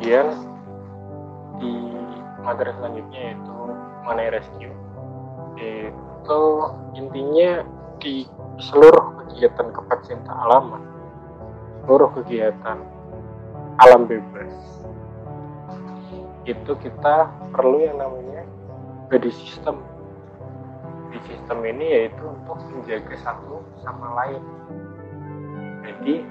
kemudian di materi selanjutnya yaitu mengenai rescue. Itu intinya di seluruh kegiatan kepecinta alaman seluruh kegiatan alam bebas. Itu kita perlu yang namanya body system. Di sistem ini yaitu untuk menjaga satu sama lain. Jadi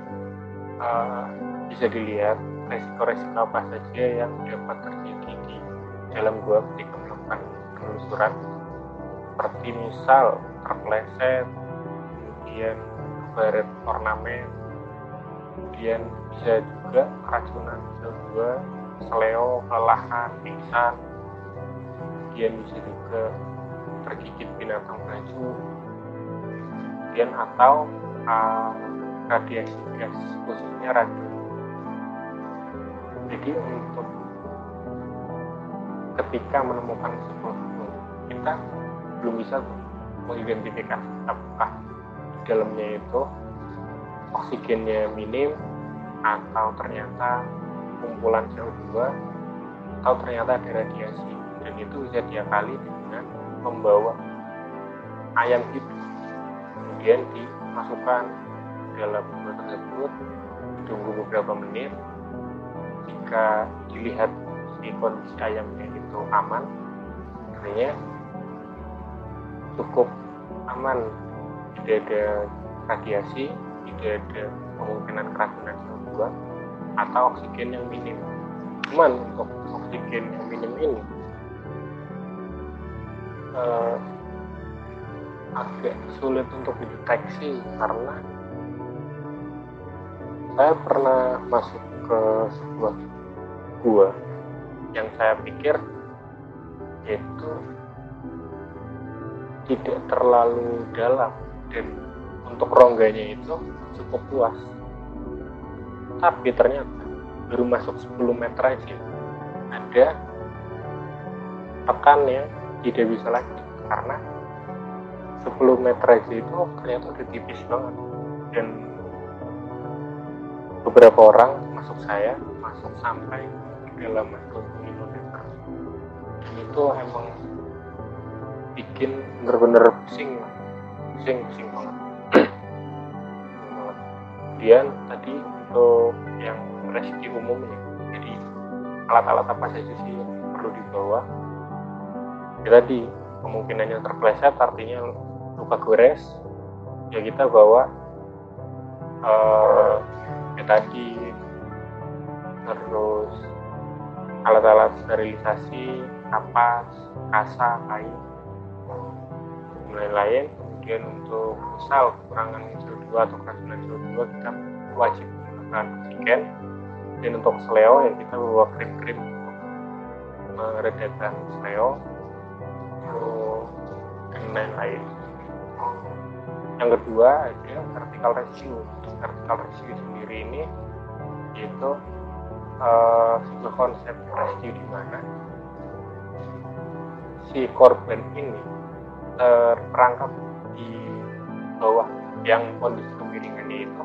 uh, bisa dilihat resiko-resiko apa saja yang dapat terjadi di dalam gua ketika melakukan penelusuran. Seperti misal terpleset kemudian baret ornamen kemudian bisa juga keracunan CO2 seleo, kelelahan, pingsan kemudian bisa juga tergigit binatang beracun kemudian atau uh, radiasi gas khususnya radium jadi untuk ketika menemukan sebuah kita belum bisa mengidentifikasi apakah di dalamnya itu oksigennya minim atau ternyata kumpulan CO2 atau ternyata ada radiasi. Dan itu bisa diakali dengan membawa ayam hidup kemudian dimasukkan dalam bubur tersebut tunggu beberapa menit jika dilihat si kondisi ayamnya itu aman artinya cukup aman. Tidak ada radiasi tidak ada kemungkinan keracunan CO2 atau oksigen yang minim. Cuman untuk oksigen yang minim ini uh, agak sulit untuk dideteksi karena saya pernah masuk ke sebuah gua. Yang saya pikir itu tidak terlalu dalam dan untuk rongganya itu cukup luas. Tapi ternyata baru masuk 10 meter aja. Ada tekan yang tidak bisa lagi karena 10 meter aja itu ternyata udah tipis banget. Dan beberapa orang masuk saya masuk sampai dalam 25 meter dan itu emang bikin bener-bener pusing pusing pusing banget. Kemudian tadi untuk yang rescue umumnya jadi alat-alat apa saja sih yang perlu dibawa? Ya tadi kemungkinannya terpleset artinya luka gores ya kita bawa uh, tadi. Terus alat-alat sterilisasi kapas kasa kain dan lain-lain. Kemudian untuk misal kekurangan CO2 atau keracunan CO2 kita wajib menggunakan oksigen. Dan untuk seleo ya kita bawa krim-krim untuk meredakan seleo dan lain-lain. Yang kedua ada vertical rescue vertical rescue sendiri ini yaitu uh, sebuah konsep rescue di mana si korban ini terperangkap di bawah yang kondisi kemiringannya itu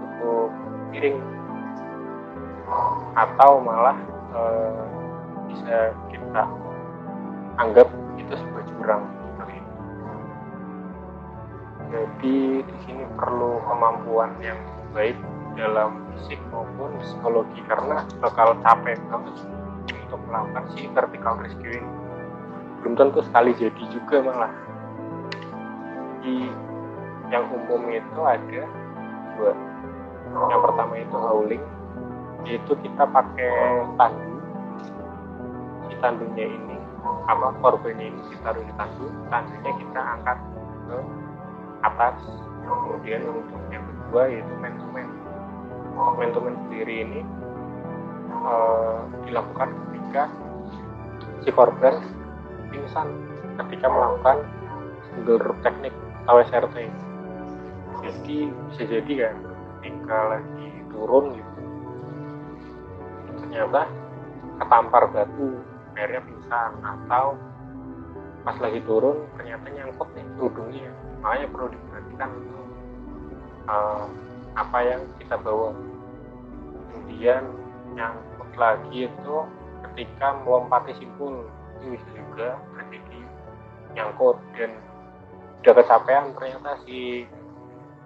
cukup miring. Atau malah uh, bisa kita anggap itu sebuah jurang jadi di sini perlu kemampuan yang baik dalam fisik maupun psikologi karena bakal capek banget untuk melakukan si vertical rescue ini belum tentu sekali jadi juga malah. Di yang umum itu ada dua yang pertama itu howling yaitu kita pakai tandu. Si tandunya ini apa korbannya ini ditaruh di tandu tandunya kita angkat ke atas. Kemudian untuk yang kedua yaitu man to sendiri ini uh, dilakukan ketika si korban pingsan ketika melakukan single teknik atau SRT jadi bisa jadi kan ketika lagi turun gitu ternyata ketampar batu akhirnya pingsan atau pas lagi turun ternyata nyangkut nih tudungnya makanya perlu diperhatikan uh, apa yang kita bawa. Kemudian nyangkut lagi itu ketika melompati simpul. Itu bisa juga terjadi nyangkut. Dan udah kecapean ternyata si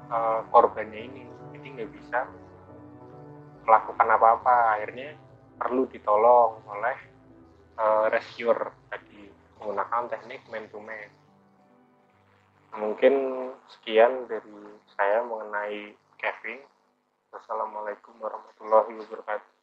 uh, korbannya ini. Jadi nggak bisa melakukan apa-apa. Akhirnya perlu ditolong oleh uh, rescuer menggunakan teknik man to man. Mungkin sekian dari saya mengenai Kevin. Wassalamualaikum warahmatullahi wabarakatuh